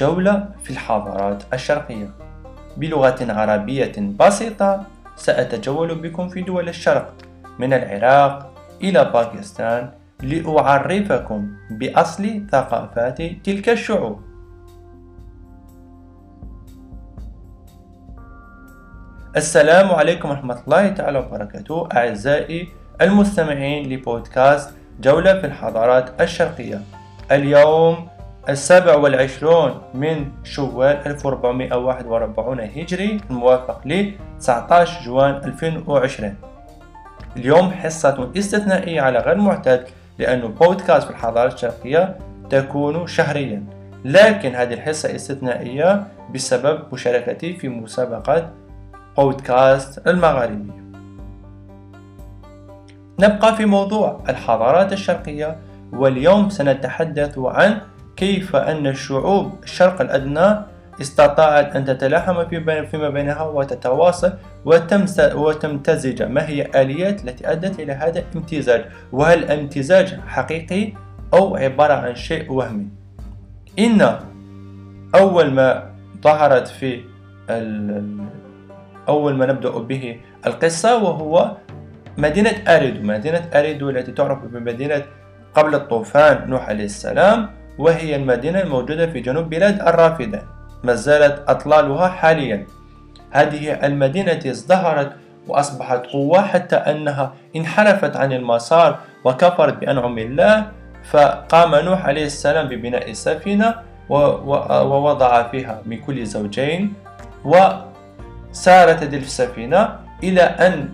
جولة في الحضارات الشرقية. بلغة عربية بسيطة سأتجول بكم في دول الشرق من العراق إلى باكستان لأعرفكم بأصل ثقافات تلك الشعوب. السلام عليكم ورحمة الله تعالى وبركاته أعزائي المستمعين لبودكاست جولة في الحضارات الشرقية. اليوم السابع والعشرون من شوال 1441 هجري الموافق ل 19 جوان 2020 اليوم حصة استثنائية على غير معتاد لأن بودكاست في الحضارة الشرقية تكون شهريا. لكن هذه الحصة استثنائية بسبب مشاركتي في مسابقة بودكاست المغاربي نبقى في موضوع الحضارات الشرقية واليوم سنتحدث عن كيف أن الشعوب الشرق الأدنى استطاعت أن تتلاحم فيما بينها وتتواصل وتمتزج؟ ما هي الآليات التي أدت إلى هذا الامتزاج؟ وهل الامتزاج حقيقي أو عبارة عن شيء وهمي؟ إن أول ما ظهرت في أول ما نبدأ به القصة وهو مدينة أريدو. مدينة أريدو التي تعرف بمدينة قبل الطوفان نوح عليه السلام. وهي المدينة الموجودة في جنوب بلاد الرافدة. ما زالت أطلالها حاليا. هذه المدينة ازدهرت وأصبحت قوة حتى أنها انحرفت عن المسار وكفرت بأنعم الله فقام نوح عليه السلام ببناء السفينة ووضع فيها من كل زوجين وسارت هذه السفينة إلى أن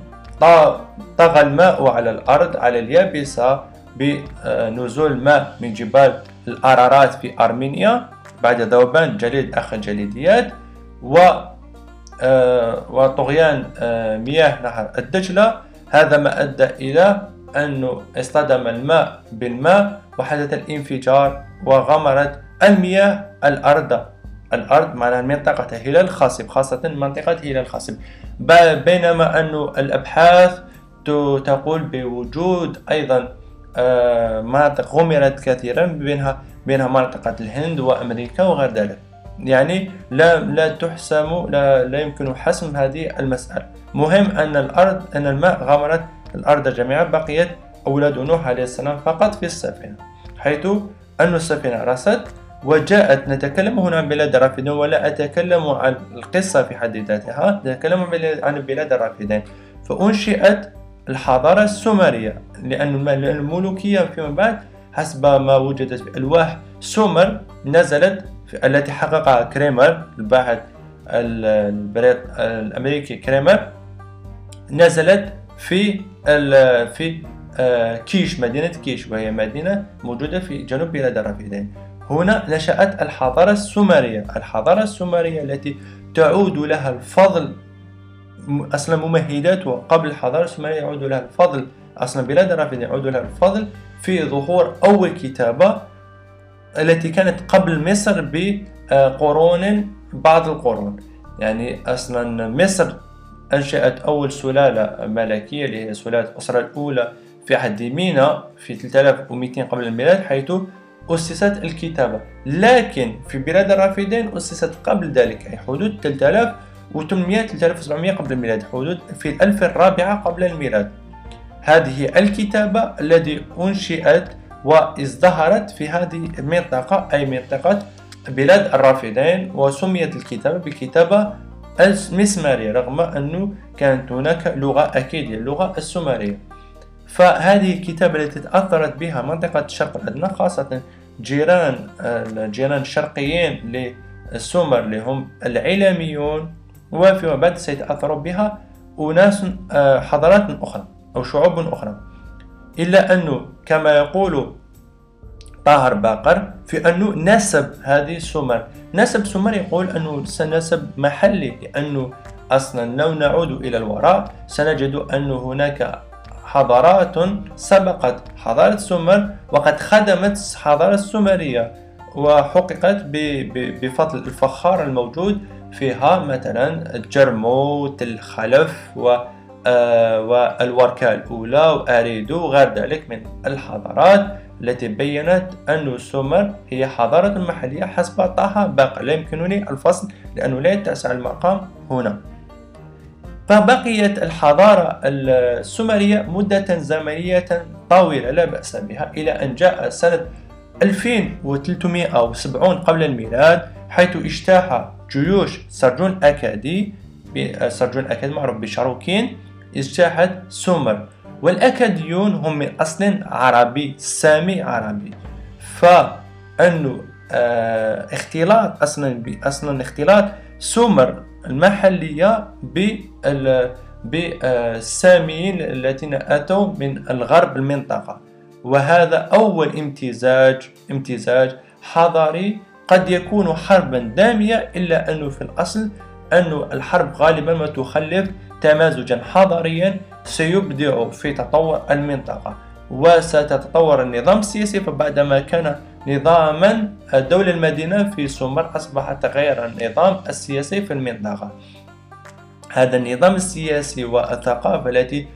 طغى الماء على الأرض على اليابسة بنزول ماء من جبال الأرارات في أرمينيا بعد ذوبان جليد أخ الجليديات و آه، وطغيان آه، مياه نهر الدجلة. هذا ما أدى إلى أنه اصطدم الماء بالماء وحدث الانفجار وغمرت المياه الأرض الأرض معناها منطقة هلال الخصب خاصة منطقة هلال الخصب بينما أن الأبحاث تقول بوجود أيضا مناطق غمرت كثيرا بينها بينها منطقة الهند وأمريكا وغير ذلك. يعني لا لا تحسم لا, لا يمكن حسم هذه المسألة. مهم أن الأرض أن الماء غمرت الأرض جميعا بقيت أولاد نوح عليه السلام فقط في السفينة حيث أن السفينة رست وجاءت نتكلم هنا عن بلاد الرافدين ولا أتكلم عن القصة في حد ذاتها نتكلم عن بلاد الرافدين فأنشئت الحضارة السومرية لأن الملوكية فيما بعد حسب ما وجدت في ألواح سومر نزلت التي حققها كريمر الباحث الأمريكي كريمر نزلت في في آه، كيش مدينة كيش وهي مدينة موجودة في جنوب بلاد الرافدين. هنا نشأت الحضارة السومرية. الحضارة السومرية التي تعود لها الفضل أصلا ممهدات قبل الحضارة السومرية يعود لها الفضل. أصلا بلاد الرافدين يعود لها الفضل في ظهور أول كتابة التي كانت قبل مصر بقرون بعض القرون. يعني أصلا مصر أنشأت أول سلالة ملكية اللي هي سلالة الأسرة الأولى في عهد مينا في 3200 قبل الميلاد حيث أسست الكتابة. لكن في بلاد الرافدين أسست قبل ذلك أي حدود 3800 3700 قبل الميلاد حدود في الألف الرابعة قبل الميلاد. هذه الكتابة التي أنشئت وازدهرت في هذه المنطقة أي منطقة بلاد الرافدين وسميت الكتابة بكتابة المسمارية رغم أنه كانت هناك لغة أكيدية اللغة السومرية فهذه الكتابة التي تأثرت بها منطقة الشرق الأدنى خاصة جيران الجيران الشرقيين للسومر اللي هم العلاميون وفيما بعد سيتأثر بها أناس آه، حضارات أخرى أو شعوب أخرى. إلا أنه كما يقول طاهر باقر في أنه نسب هذه السمر. نسب سمر يقول أنه سنسب محلي لأنه أصلا لو نعود إلى الوراء سنجد أن هناك حضارات سبقت حضارة السمر وقد خدمت الحضارة السومرية وحققت بفضل الفخار الموجود فيها مثلا الجرموت الخلف و آه، والوركة الأولى وأريدو وغير ذلك من الحضارات التي بينت أن سومر هي حضارة محلية حسب طه باقي. لا يمكنني الفصل لأنه لا يتسع المقام هنا. فبقيت الحضارة السومرية مدة زمنية طويلة لا بأس بها إلى أن جاء سنة 2370 قبل الميلاد حيث اجتاح جيوش سرجون أكادي سرجون أكادي معروف بشاروكين إجتاحت سومر. والأكاديون هم من أصل عربي سامي عربي. فأنه آه اختلاط أصلا أصلا اختلاط سومر المحلية بالساميين الذين أتوا من الغرب المنطقة. وهذا أول امتزاج امتزاج حضاري قد يكون حربا دامية إلا أنه في الأصل أن الحرب غالبا ما تخلف تمازجا حضاريا سيبدع في تطور المنطقة. وستتطور النظام السياسي فبعدما كان نظاما الدولة المدينة في سومر أصبح تغير النظام السياسي في المنطقة. هذا النظام السياسي والثقافة التي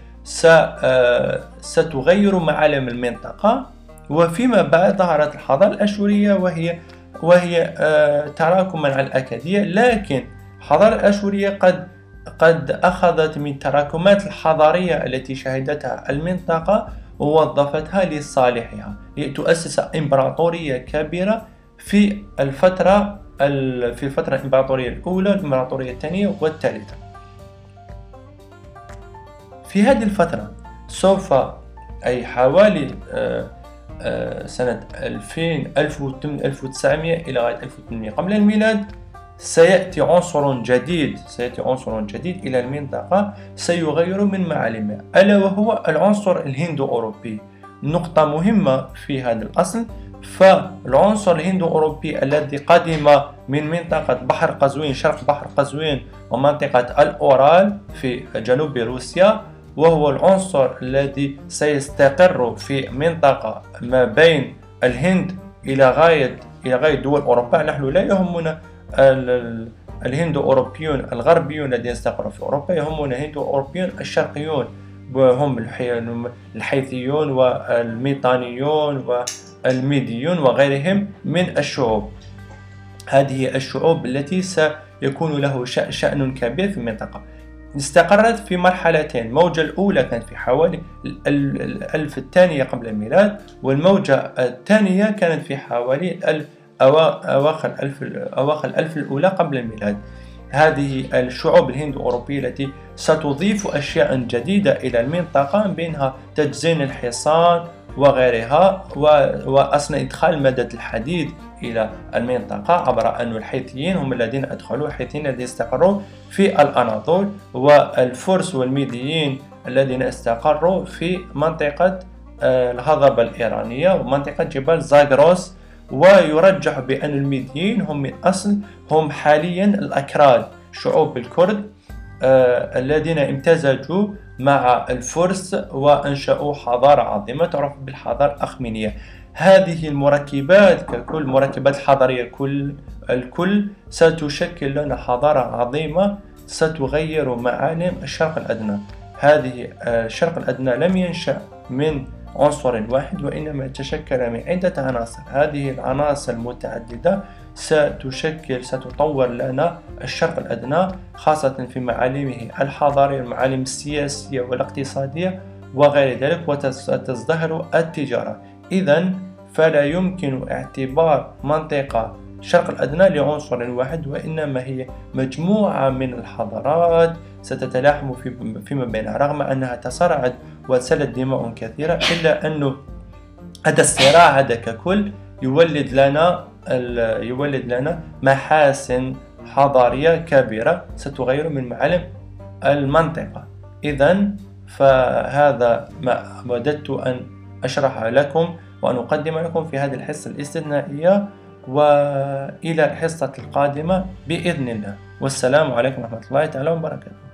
ستغير معالم المنطقة وفيما بعد ظهرت الحضارة الأشورية وهي وهي آه، تراكما على الأكادية. لكن الحضارة الأشورية قد قد أخذت من التراكمات الحضارية التي شهدتها المنطقة ووظفتها لصالحها لتؤسس إمبراطورية كبيرة في الفترة في الفترة الإمبراطورية الأولى الإمبراطورية الثانية والثالثة. في هذه الفترة سوف أي حوالي آه، آه، سنة 2000 1900 إلى غاية 1800 قبل الميلاد سيأتي عنصر جديد سيأتي عنصر جديد إلى المنطقة سيغير من معالمها ألا وهو العنصر الهندو أوروبي نقطة مهمة في هذا الأصل فالعنصر الهندو أوروبي الذي قدم من منطقة بحر قزوين شرق بحر قزوين ومنطقة الأورال في جنوب روسيا وهو العنصر الذي سيستقر في منطقة ما بين الهند إلى غاية إلى غاية دول أوروبا. نحن لا يهمنا الهند أوروبيون الغربيون الذين استقروا في أوروبا. يهمنا الهند أوروبيون الشرقيون وهم الحيثيون والميطانيون والميديون وغيرهم من الشعوب. هذه الشعوب التي سيكون له شأن كبير في المنطقة. استقرت في مرحلتين. الموجة الأولى كانت في حوالي الألف الثانية قبل الميلاد والموجة الثانية كانت في حوالي الألف أواخر أواخر الألف الأولى قبل الميلاد. هذه الشعوب الهند الأوروبية التي ستضيف أشياء جديدة إلى المنطقة بينها تجزين الحصان وغيرها وأصلا إدخال مدد الحديد إلى المنطقة عبر أن الحيثيين هم الذين أدخلوا الحيثيين الذين استقروا في الأناضول والفرس والميديين الذين استقروا في منطقة آه، الهضبة الإيرانية ومنطقة جبال زاغروس. ويرجح بأن الميديين هم من أصل هم حاليا الأكراد شعوب الكرد. الذين امتزجوا مع الفرس وأنشأوا حضارة عظيمة تعرف بالحضارة الأخمينية. هذه المركبات ككل مركبات الحضارية كل الكل ستشكل لنا حضارة عظيمة ستغير معالم الشرق الأدنى. هذه آه، الشرق الأدنى لم ينشأ من عنصر واحد وإنما تشكل من عدة عناصر. هذه العناصر المتعددة ستشكل ستطور لنا الشرق الأدنى خاصة في معالمه الحضارية المعالم السياسية والاقتصادية وغير ذلك وتزدهر التجارة. إذا فلا يمكن اعتبار منطقة الشرق الأدنى لعنصر واحد وإنما هي مجموعة من الحضارات ستتلاحم فيما بينها رغم أنها تصارعت وسلت دماء كثيرة إلا أنه هذا الصراع هذا ككل يولد لنا يولد لنا محاسن حضارية كبيرة ستغير من معالم المنطقة. إذا فهذا ما وددت أن أشرح لكم وأن أقدم لكم في هذه الحصة الاستثنائية. وإلى الحصة القادمة بإذن الله. والسلام عليكم ورحمة الله تعالى وبركاته.